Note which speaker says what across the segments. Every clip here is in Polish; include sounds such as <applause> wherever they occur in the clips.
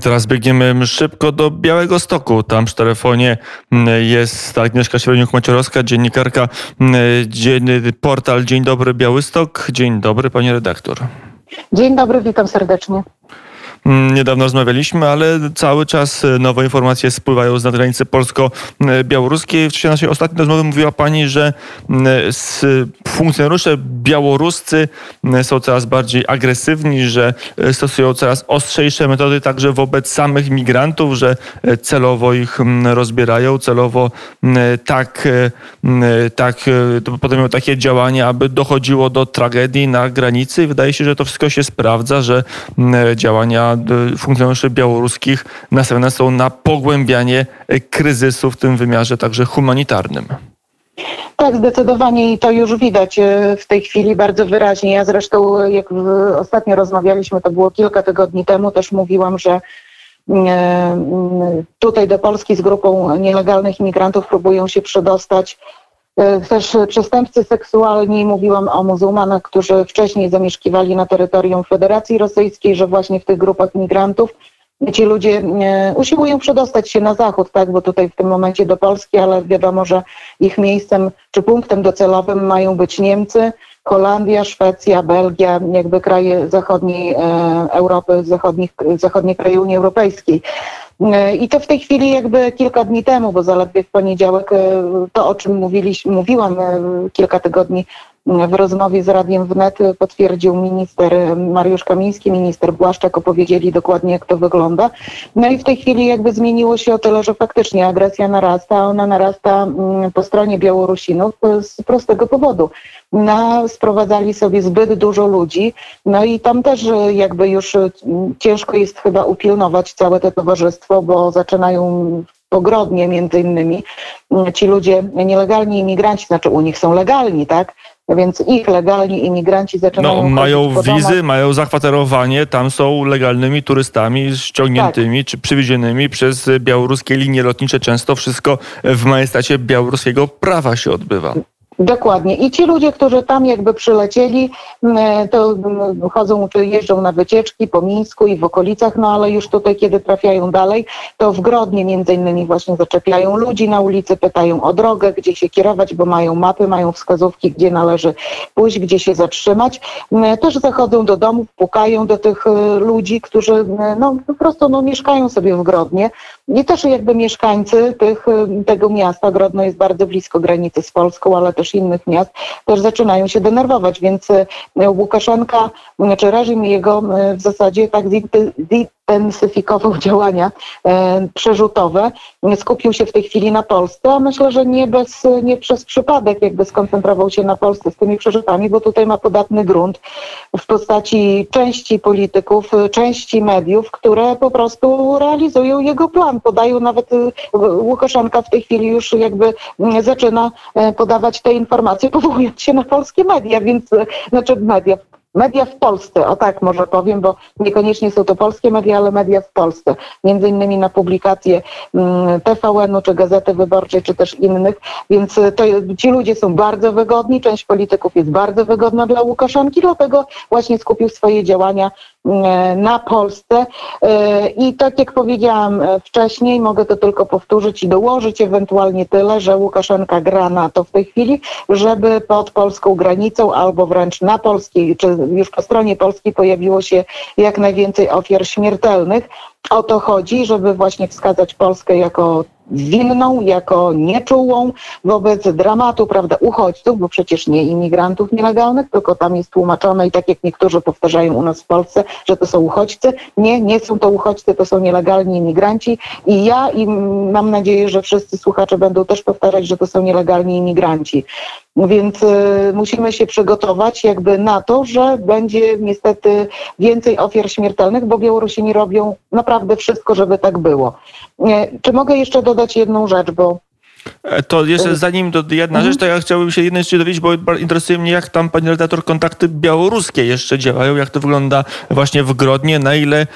Speaker 1: Teraz biegniemy szybko do Białego Stoku. Tam przy telefonie mm, jest Agnieszka Sieweniuk-Maciorowska, dziennikarka mm, portal Dzień Dobry Białystok. Dzień dobry, pani redaktor.
Speaker 2: Dzień dobry, witam serdecznie.
Speaker 1: Mm, niedawno rozmawialiśmy, ale cały czas e, nowe informacje spływają z nadgranicy polsko-białoruskiej. W czasie naszej ostatniej rozmowy mówiła Pani, że mm, funkcjonariusze białoruscy mm, są coraz bardziej agresywni, że e, stosują coraz ostrzejsze metody także wobec samych migrantów, że e, celowo ich rozbierają, celowo tak, tak podejmują takie działania, aby dochodziło do tragedii na granicy. Wydaje się, że to wszystko się sprawdza, że działania funkcjonariuszy białoruskich nastawione są na pogłębianie kryzysu w tym wymiarze także humanitarnym.
Speaker 2: Tak, zdecydowanie i to już widać e, w tej chwili bardzo wyraźnie. Ja zresztą, jak ostatnio rozmawialiśmy, to było kilka tygodni temu, też mówiłam, że tutaj do Polski z grupą nielegalnych imigrantów próbują się przedostać też przestępcy seksualni, mówiłam o muzułmanach, którzy wcześniej zamieszkiwali na terytorium Federacji Rosyjskiej, że właśnie w tych grupach migrantów ci ludzie e, usiłują przedostać się na zachód, tak, bo tutaj w tym momencie do Polski, ale wiadomo, że ich miejscem czy punktem docelowym mają być Niemcy, Holandia, Szwecja, Belgia, jakby kraje zachodniej e, Europy, zachodnich, zachodnie kraje Unii Europejskiej. E, I to w tej chwili jakby kilka dni temu, bo zaledwie w poniedziałek e, to, o czym mówiliśmy, mówiłam kilka tygodni w rozmowie z Radiem Wnet potwierdził minister Mariusz Kamiński, minister Błaszczak, opowiedzieli dokładnie jak to wygląda. No i w tej chwili jakby zmieniło się o tyle, że faktycznie agresja narasta, ona narasta po stronie Białorusinów z prostego powodu na, sprowadzali sobie zbyt dużo ludzi. No i tam też jakby już e, ciężko jest chyba upilnować całe to towarzystwo, bo zaczynają pogrodnie między innymi ci ludzie, nielegalni imigranci, znaczy u nich są legalni, tak? Więc ich legalni imigranci zaczynają.
Speaker 1: No, mają wizy, mają zakwaterowanie, tam są legalnymi turystami ściągniętymi tak. czy przywiezionymi przez białoruskie linie lotnicze. Często wszystko w majestacie białoruskiego prawa się odbywa.
Speaker 2: Dokładnie. I ci ludzie, którzy tam jakby przylecieli, mm, to mm, chodzą czy jeżdżą na wycieczki po Mińsku i w okolicach, no ale już tutaj, kiedy trafiają dalej, to w Grodnie między innymi właśnie zaczepiają ludzi na ulicy, pytają o drogę, gdzie się kierować, bo mają mapy, mają wskazówki, gdzie należy pójść, gdzie się zatrzymać. Mm, też zachodzą do domów, pukają do tych y, ludzi, którzy no, po prostu no, mieszkają sobie w Grodnie. I też jakby mieszkańcy tych, tego miasta, Grodno jest bardzo blisko granicy z Polską, ale też innych miast, też zaczynają się denerwować, więc y, Łukaszenka, czy reżim jego y, w zasadzie tak zintensyfikował <laughs> działania e, przerzutowe, skupił się w tej chwili na Polsce, a myślę, że nie, bez, nie przez przypadek jakby skoncentrował się na Polsce z tymi przerzutami, bo tutaj ma podatny grunt w postaci części polityków, części mediów, które po prostu realizują jego plan. Podają nawet y, Łukaszenka w tej chwili już jakby zaczyna e, podawać te informacje, <laughs> powołując się na polskie media, więc znaczy media, Media w Polsce, o tak może powiem, bo niekoniecznie są to polskie media, ale media w Polsce. Między innymi na publikacje mm, TVN-u, czy Gazety Wyborczej, czy też innych. Więc to, ci ludzie są bardzo wygodni, część polityków jest bardzo wygodna dla Łukaszenki, dlatego właśnie skupił swoje działania E, na Polsce. E, I tak jak powiedziałam e, wcześniej, mogę to tylko powtórzyć i dołożyć ewentualnie tyle, że Łukaszenka gra na to w tej chwili, żeby pod polską granicą albo wręcz na polskiej, czy już po stronie polskiej pojawiło się jak najwięcej ofiar śmiertelnych. O to chodzi, żeby właśnie wskazać Polskę jako winną, jako nieczułą wobec dramatu, prawda, uchodźców, bo przecież nie imigrantów nielegalnych, tylko tam jest tłumaczone i tak jak niektórzy powtarzają u nas w Polsce, że to są uchodźcy. Nie, nie są to uchodźcy, to są nielegalni imigranci i ja i mam nadzieję, że wszyscy słuchacze będą też powtarzać, że to są nielegalni imigranci. Więc y, musimy się przygotować jakby na to, że będzie niestety więcej ofiar śmiertelnych, bo Białorusini robią naprawdę wszystko, żeby tak było. Czy mogę jeszcze dodać jedną rzecz, bo
Speaker 1: to jeszcze zanim do, jedna mhm. rzecz, to ja chciałbym się jednej rzeczy dowiedzieć, bo interesuje mnie, jak tam, pani redaktor, kontakty białoruskie jeszcze działają, jak to wygląda właśnie w Grodnie, na ile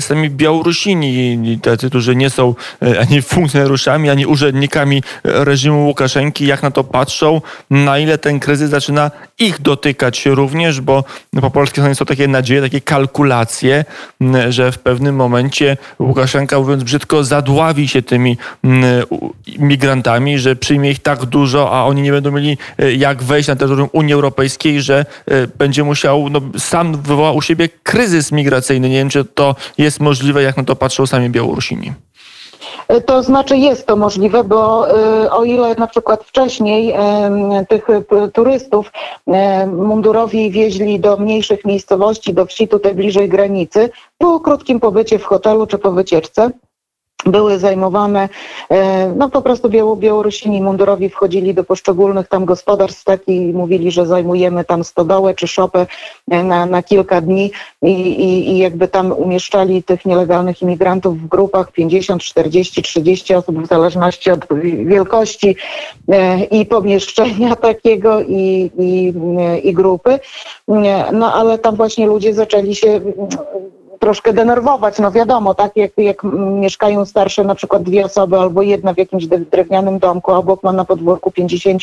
Speaker 1: sami Białorusini, tacy, którzy nie są e, ani funkcjonariuszami, ani urzędnikami reżimu Łukaszenki, jak na to patrzą, na ile ten kryzys zaczyna ich dotykać również, bo po polskiej stronie są takie nadzieje, takie kalkulacje, że w pewnym momencie Łukaszenka, mówiąc brzydko, zadławi się tymi migrantami, że przyjmie ich tak dużo, a oni nie będą mieli e, jak wejść na terytorium Unii Europejskiej, że e, będzie musiał, no, sam wywoła u siebie kryzys migracyjny. Nie wiem, czy to jest możliwe, jak na to patrzą sami Białorusini.
Speaker 2: E, to znaczy jest to możliwe, bo o ile na przykład wcześniej tych turystów mundurowi wieźli do mniejszych miejscowości, do wsi tutaj bliżej granicy, po krótkim pobycie w hotelu czy po wycieczce, były zajmowane, e, no po prostu Białorusini mundurowi wchodzili do poszczególnych tam gospodarstw tak i mówili, że zajmujemy tam stodołę czy szopę e, na, na kilka dni i, i, i jakby tam umieszczali tych nielegalnych imigrantów w grupach 50, 40, 30 osób w zależności od wielkości e, i pomieszczenia <laughs> takiego i, i, i grupy. No ale tam właśnie ludzie zaczęli się troszkę denerwować. No wiadomo, tak jak, jak mieszkają starsze na przykład dwie osoby albo jedna w jakimś drewnianym domku, a obok ma na podwórku 50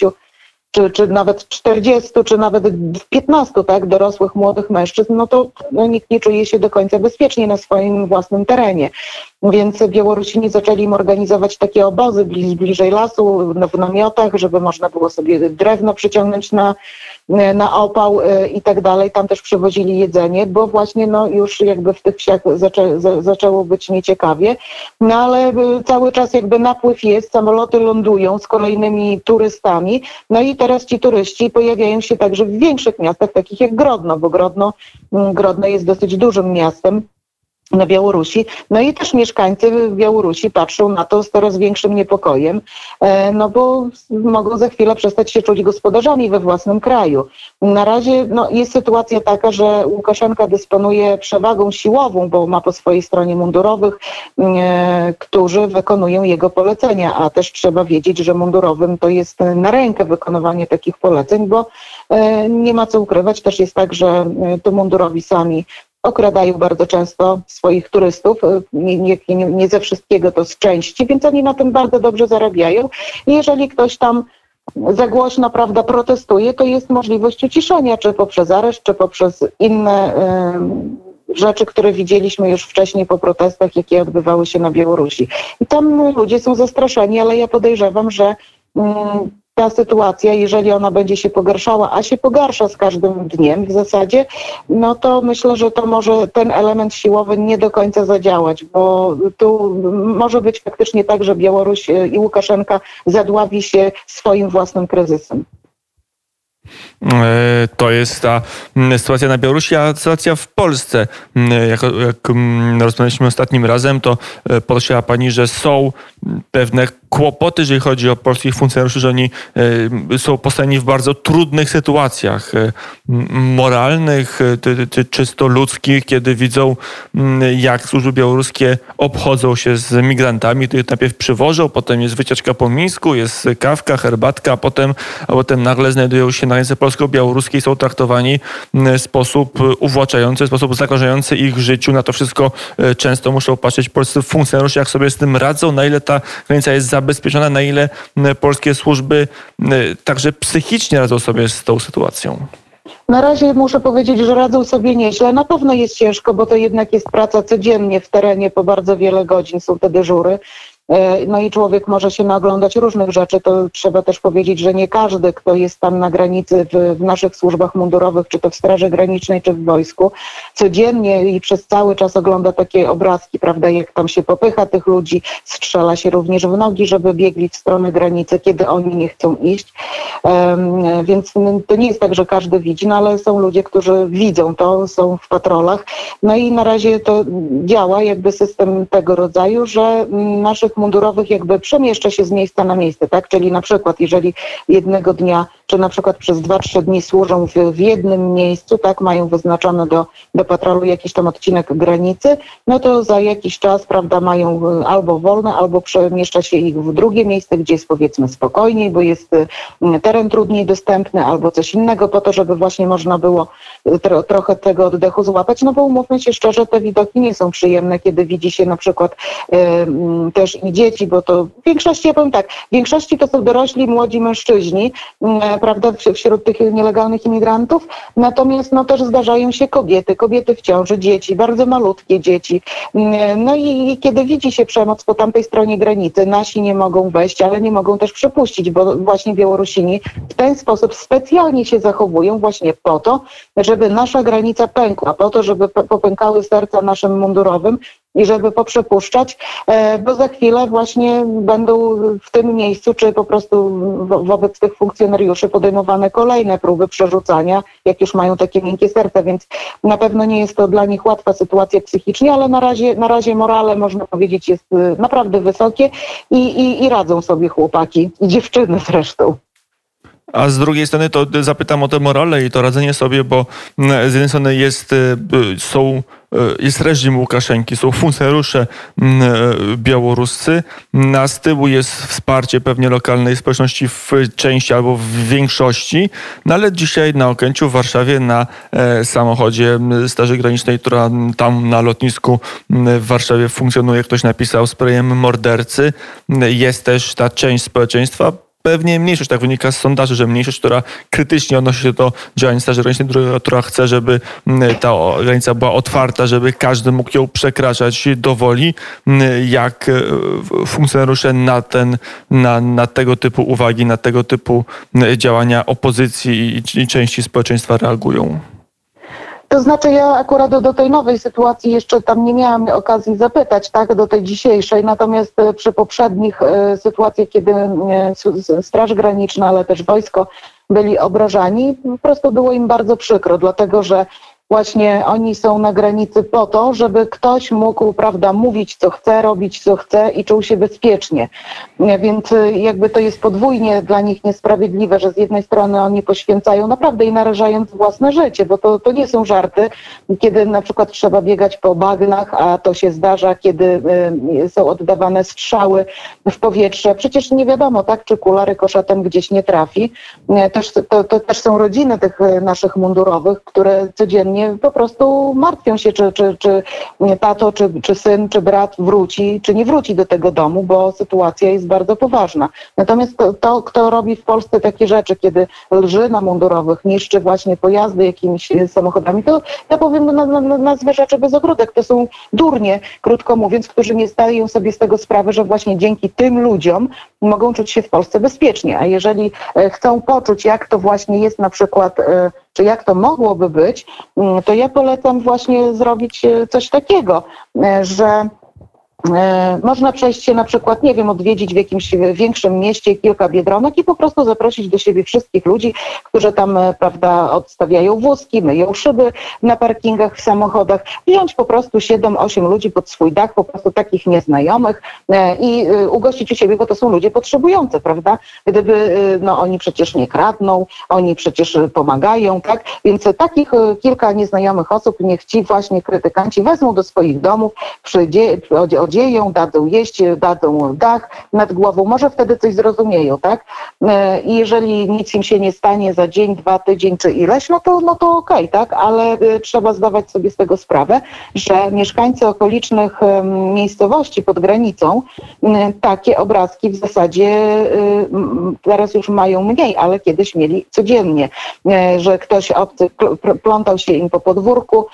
Speaker 2: czy, czy nawet 40, czy nawet 15 tak, dorosłych młodych mężczyzn, no to no, nikt nie czuje się do końca bezpiecznie na swoim własnym terenie. Więc Białorusini zaczęli im organizować takie obozy bliżej lasu, w namiotach, żeby można było sobie drewno przyciągnąć na, na opał e, i tak dalej. Tam też przywozili jedzenie, bo właśnie no, już jakby w tych wsiach zaczę, zaczęło być nieciekawie. No ale e, cały czas jakby napływ jest, samoloty lądują z kolejnymi turystami. No i teraz ci turyści pojawiają się także w większych miastach, takich jak Grodno, bo Grodno, Grodno jest dosyć dużym miastem na Białorusi. No i też mieszkańcy Białorusi patrzą na to z coraz większym niepokojem, e, no bo mogą za chwilę przestać się czuć gospodarzami we własnym kraju. Na razie no, jest sytuacja taka, że Łukaszenka dysponuje przewagą siłową, bo ma po swojej stronie mundurowych, e, którzy wykonują jego polecenia, a też trzeba wiedzieć, że mundurowym to jest na rękę wykonywanie takich poleceń, bo e, nie ma co ukrywać, też jest tak, że to mundurowi sami okradają bardzo często swoich turystów. E, nie, nie, nie, ze wszystkiego to z części, więc oni na tym bardzo dobrze zarabiają. I jeżeli ktoś tam za głośno prawda, protestuje, to jest możliwość uciszenia, czy poprzez areszt, czy poprzez inne y, rzeczy, które widzieliśmy już wcześniej po protestach, jakie odbywały się na Białorusi. I tam ludzie są zastraszeni, ale ja podejrzewam, że y, ta sytuacja, jeżeli ona będzie się pogarszała, a się pogarsza z każdym dniem w zasadzie, no to myślę, że to może ten element siłowy nie do końca zadziałać, bo tu może być faktycznie tak, że Białoruś i Łukaszenka zadławi się swoim własnym kryzysem.
Speaker 1: E, to jest ta mm, sytuacja na Białorusi, a sytuacja w Polsce. Mm, jak, jak mm, rozmawialiśmy ostatnim razem, to e, podkreślała Pani, że są pewne kłopoty, jeżeli chodzi o polskich funkcjonariuszy, że oni e, są postawieni w bardzo trudnych sytuacjach moralnych, czysto ludzkich, kiedy widzą, jak służby białoruskie obchodzą się z migrantami, których najpierw przywożą, potem jest wycieczka po Mińsku, jest kawka, herbatka, a potem, a potem nagle znajdują się na granicy polsko-białoruskiej są traktowani w sposób uwłaczający, w sposób zagrożający ich życiu. Na to wszystko e, często muszą patrzeć polscy funkcjonariusze, jak sobie z tym radzą, na ile ta granica jest zabezpieczona, na ile polskie służby także psychicznie radzą sobie z tą sytuacją.
Speaker 2: Na razie muszę powiedzieć, że radzą sobie nieźle. Na pewno jest ciężko, bo to jednak jest praca codziennie w terenie po bardzo wiele godzin są te dyżury. E, no i człowiek może się naglądać różnych rzeczy. To trzeba też powiedzieć, że nie każdy, kto jest tam na granicy w, w, naszych służbach mundurowych, czy to w Straży Granicznej, czy w wojsku, codziennie i przez cały czas ogląda takie obrazki, prawda, jak tam się popycha tych ludzi, strzela się również w nogi, żeby biegli w stronę granicy, kiedy oni nie chcą iść. Um, więc to nie jest tak, że każdy widzi, no ale są ludzie, którzy widzą to, są w patrolach. No i na razie to działa jakby system tego rodzaju, że naszych mundurowych jakby przemieszcza się z miejsca na miejsce, tak? Czyli na przykład, jeżeli jednego dnia czy na przykład przez 2-3 dni służą w, w jednym miejscu, tak, mają wyznaczone do, do patrolu jakiś tam odcinek granicy, no to za jakiś czas, prawda, mają y, albo wolne, albo przemieszcza się ich w drugie miejsce, gdzie jest powiedzmy spokojniej, bo jest y, teren trudniej dostępny, albo coś innego po to, żeby właśnie można było y, tro, trochę tego oddechu złapać, no bo umówmy się szczerze, te widoki nie są przyjemne, kiedy widzi się na przykład y, też i dzieci, bo to w większości, ja powiem tak, w większości to są dorośli, młodzi mężczyźni, prawda, wśród tych nielegalnych imigrantów, natomiast no też zdarzają się kobiety, kobiety w ciąży, dzieci, bardzo malutkie dzieci. No i, i kiedy widzi się przemoc po tamtej stronie granicy, nasi nie mogą wejść, ale nie mogą też przepuścić, bo właśnie Białorusini w ten sposób specjalnie się zachowują właśnie po to, żeby nasza granica pękła, po to, żeby popękały serca naszym mundurowym i żeby poprzepuszczać, e, bo za chwilę właśnie będą w tym miejscu, czy po prostu wobec tych funkcjonariuszy podejmowane kolejne próby przerzucania, jak już mają takie miękkie serca, więc na pewno nie jest to dla nich łatwa sytuacja psychicznie, ale na razie, na razie morale, można powiedzieć, jest y, naprawdę wysokie i, i, i radzą sobie chłopaki i dziewczyny zresztą.
Speaker 1: A z drugiej strony to zapytam o te morale i to radzenie sobie, bo mm, z jednej strony jest, y, są, y, jest reżim Łukaszenki, są funkcjonariusze mm, białoruscy, na z tyłu jest wsparcie pewnie lokalnej społeczności w części albo w większości, no ale dzisiaj na Okęciu w Warszawie na e, samochodzie Straży Granicznej, która tam na lotnisku w Warszawie funkcjonuje, ktoś napisał sprayem mordercy, jest też ta część społeczeństwa, pewnie mniejszość, tak wynika z sondaży, że mniejszość, która krytycznie odnosi się do działań Straży Granicznej, która chce, żeby mm, ta granica była otwarta, żeby każdy mógł ją przekraczać do woli, mm, jak e, funkcjonariusze na, ten, na, na tego typu uwagi, na tego typu mm, działania opozycji i, i części społeczeństwa reagują.
Speaker 2: To znaczy ja akurat do tej nowej sytuacji jeszcze tam nie miałam okazji zapytać, tak, do tej dzisiejszej, natomiast e, przy poprzednich e, sytuacjach, kiedy e, Straż Graniczna, ale też wojsko byli obrażani, po prostu było im bardzo przykro, dlatego że Właśnie oni są na granicy po to, żeby ktoś mógł, prawda, mówić co chce, robić co chce i czuł się bezpiecznie. Więc y, jakby to jest podwójnie dla nich niesprawiedliwe, że z jednej strony oni poświęcają naprawdę i narażając własne życie, bo to, to nie są żarty, kiedy na przykład trzeba biegać po bagnach, a to się zdarza, kiedy y, są oddawane strzały w powietrze. Przecież nie wiadomo, tak, czy kula rykoszetem gdzieś nie trafi. Też, to, to też są rodziny tych y, naszych mundurowych, które codziennie po prostu martwią się, czy, czy, czy tato, czy, czy syn, czy brat wróci, czy nie wróci do tego domu, bo sytuacja jest bardzo poważna. Natomiast to, to kto robi w Polsce takie rzeczy, kiedy lży na mundurowych, niszczy właśnie pojazdy jakimiś samochodami, to ja powiem na, na, na nazwę rzeczy bez ogródek. To są durnie, krótko mówiąc, którzy nie zdają sobie z tego sprawy, że właśnie dzięki tym ludziom mogą czuć się w Polsce bezpiecznie. A jeżeli e, chcą poczuć, jak to właśnie jest na przykład e, czy jak to mogłoby być, mm, to ja polecam właśnie zrobić e, coś takiego, e, że można przejść się na przykład, nie wiem, odwiedzić w jakimś większym mieście kilka biedronek i po prostu zaprosić do siebie wszystkich ludzi, którzy tam, e, prawda, odstawiają wózki, myją szyby na parkingach w samochodach, wziąć po prostu 7-8 ludzi pod swój dach, po prostu takich nieznajomych e, i ugościć u siebie, bo to są ludzie potrzebujący, prawda? Gdyby, no oni przecież nie kradną, oni przecież pomagają, tak? Więc takich kilka nieznajomych osób niech ci właśnie krytykanci wezmą do swoich domów, przyjdzie, odzieją, dadzą jeść, dadzą dach nad głową, może wtedy coś zrozumieją, tak? E, I jeżeli nic im się nie stanie za dzień, dwa, tydzień czy ileś, no to, no to okej, okay, tak? Ale e, trzeba zdawać sobie z tego sprawę, że mieszkańcy okolicznych miejscowości pod granicą takie obrazki w zasadzie e, teraz już mają mniej, ale kiedyś mieli codziennie, że ktoś obcy plątał się im po podwórku,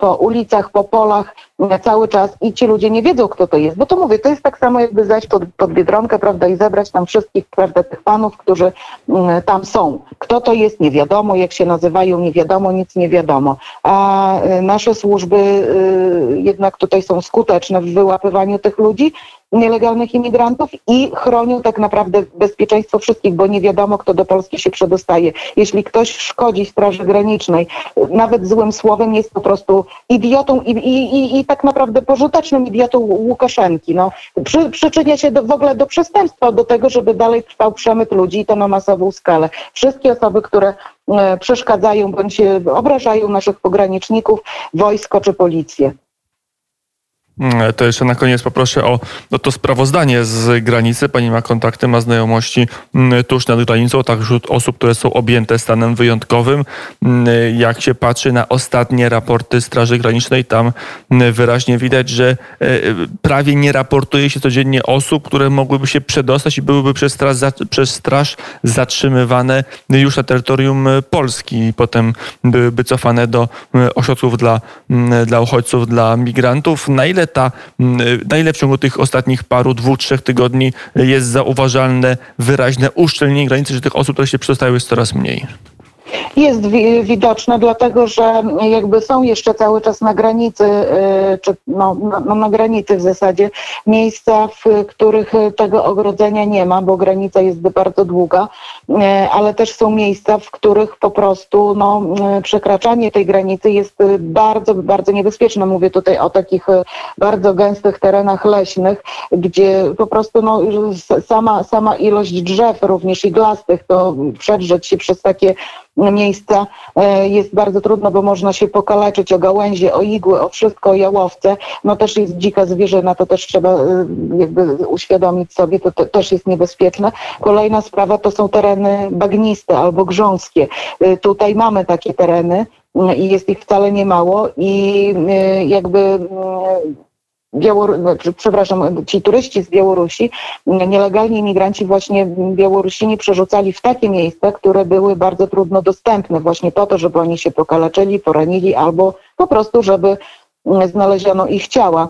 Speaker 2: po ulicach, po polach, cały czas i ci ludzie nie wiedzą, kto to jest. Bo to mówię, to jest tak samo jakby zajść pod, pod Biedronkę, prawda, i zebrać tam wszystkich, prawda, tych panów, którzy mm, tam są. Kto to jest, nie wiadomo, jak się nazywają, nie wiadomo, nic nie wiadomo. A y, nasze służby y, jednak tutaj są skuteczne w wyłapywaniu tych ludzi nielegalnych imigrantów i chronią tak naprawdę bezpieczeństwo wszystkich, bo nie wiadomo, kto do Polski się przedostaje. Jeśli ktoś szkodzi Straży Granicznej, nawet złym słowem jest po prostu idiotą i, i, i, i tak naprawdę pożytecznym idiotą Łukaszenki. No, przy, przyczynia się do, w ogóle do przestępstwa, do tego, żeby dalej trwał przemyt ludzi i to na masową skalę. Wszystkie osoby, które e, przeszkadzają bądź obrażają naszych pograniczników, wojsko czy policję.
Speaker 1: Mm, To jeszcze na koniec poproszę o no to sprawozdanie z granicy. Pani ma kontakty, ma znajomości mm, tuż nad granicą, także osób, które są objęte stanem wyjątkowym. Mm, Jak się patrzy na ostatnie raporty Straży Granicznej, tam wyraźnie widać, że e, prawie nie raportuje się codziennie osób, które mogłyby się przedostać i byłyby przez straż, przez straż zatrzymywane już na terytorium e, Polski i potem byłyby cofane do e, ośrodków dla, dla uchodźców, dla migrantów. Na ile ta, mm, na ile w ciągu tych ostatnich paru, dwóch, trzech tygodni jest zauważalne wyraźne uszczelnienie granicy, że tych osób, które się przedostają jest coraz mniej?
Speaker 2: Jest wi- widoczne, dlatego że jakby są jeszcze cały czas na granicy, y, czy no, no, na granicy w zasadzie miejsca, w których tego ogrodzenia nie ma, bo granica jest bardzo długa, y, ale też są miejsca, w których po prostu no, y, przekraczanie tej granicy jest bardzo, bardzo niebezpieczne. Mówię tutaj o takich bardzo gęstych terenach leśnych, gdzie po prostu no, sama, sama ilość drzew, również iglastych, to przedrzeć się przez takie miejsca e, jest bardzo trudno, bo można się pokaleczyć o gałęzie, o igły, o wszystko, o jałowce. No też jest dzika zwierzyna, to też trzeba e, jakby uświadomić sobie, to, to też jest niebezpieczne. Kolejna sprawa to są tereny bagniste albo grząskie. E, Tutaj mamy takie tereny mm, i jest ich wcale nie mało i jakby mm, Białor... znaczy, przepraszam, ci turyści z Białorusi, nielegalni imigranci właśnie Białorusini przerzucali w takie miejsca, które były bardzo trudno dostępne właśnie po to, żeby oni się pokaleczyli, poranili albo po prostu, żeby znaleziono ich ciała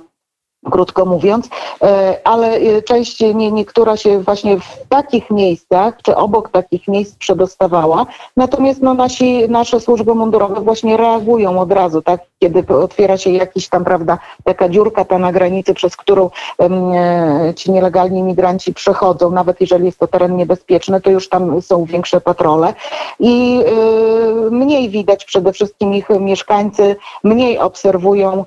Speaker 2: krótko mówiąc, E, ale e, część nie, niektóra się właśnie w takich miejscach, czy obok takich miejsc przedostawała. Natomiast no, nasi, nasze służby mundurowe właśnie reagują od razu, tak? Kiedy otwiera się jakiś tam, prawda, taka dziurka ta na granicy, przez którą e, ci nielegalni imigranci przechodzą, nawet jeżeli jest to teren niebezpieczny, to już tam są większe patrole i e, mniej widać przede wszystkim ich mieszkańcy, mniej obserwują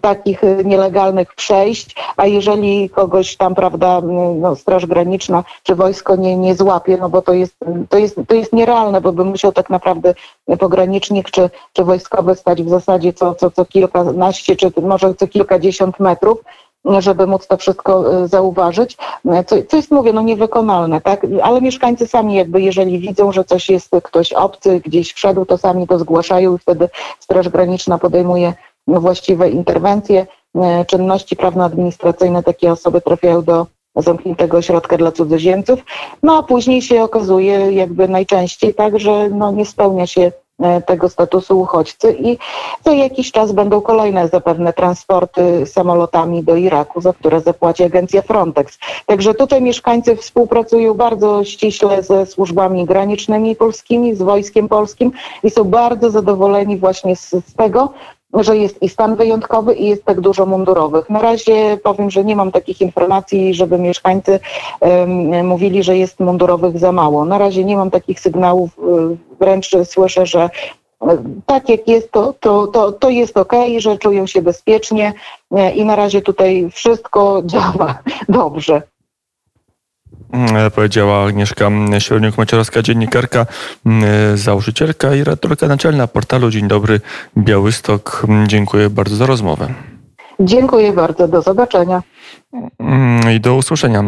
Speaker 2: takich y, nielegalnych przejść, a jeżeli kogoś tam, prawda, mm, no, Straż Graniczna czy wojsko nie, nie złapie, no bo to jest, to, jest, to jest nierealne, bo by musiał tak naprawdę pogranicznik czy, czy wojskowy stać w zasadzie co, co, co kilkanaście, czy może co kilkadziesiąt metrów, żeby móc to wszystko y, zauważyć, co, co jest, mówię, no niewykonalne, tak? Ale mieszkańcy sami jakby, jeżeli widzą, że coś jest, ktoś obcy gdzieś wszedł, to sami to zgłaszają i wtedy Straż Graniczna podejmuje właściwe interwencje, e, czynności prawno-administracyjne, takie osoby trafiają do zamkniętego ośrodka dla cudzoziemców, no a później się okazuje jakby najczęściej tak, że no nie spełnia się e, tego statusu uchodźcy i co jakiś czas będą kolejne zapewne transporty samolotami do Iraku, za które zapłaci agencja Frontex. Także tutaj mieszkańcy współpracują bardzo ściśle ze służbami granicznymi polskimi, z wojskiem polskim i są bardzo zadowoleni właśnie z, z tego, że jest i stan wyjątkowy i jest tak dużo mundurowych. Na razie powiem, że nie mam takich informacji, żeby mieszkańcy em, mówili, że jest mundurowych za mało. Na razie nie mam takich sygnałów, y, wręcz słyszę, że y, tak jak jest, to, to, to, to jest ok, że czują się bezpiecznie y, i na razie tutaj wszystko <laughs> działa dobrze.
Speaker 1: Mm, Powiedziała Agnieszka Siorniuk-Maciorowska, dziennikarka, mm, założycielka i redaktorka naczelna portalu Dzień Dobry Białystok. Mm, Dziękuję bardzo za rozmowę
Speaker 2: Dziękuję bardzo, do zobaczenia.
Speaker 1: I do usłyszenia.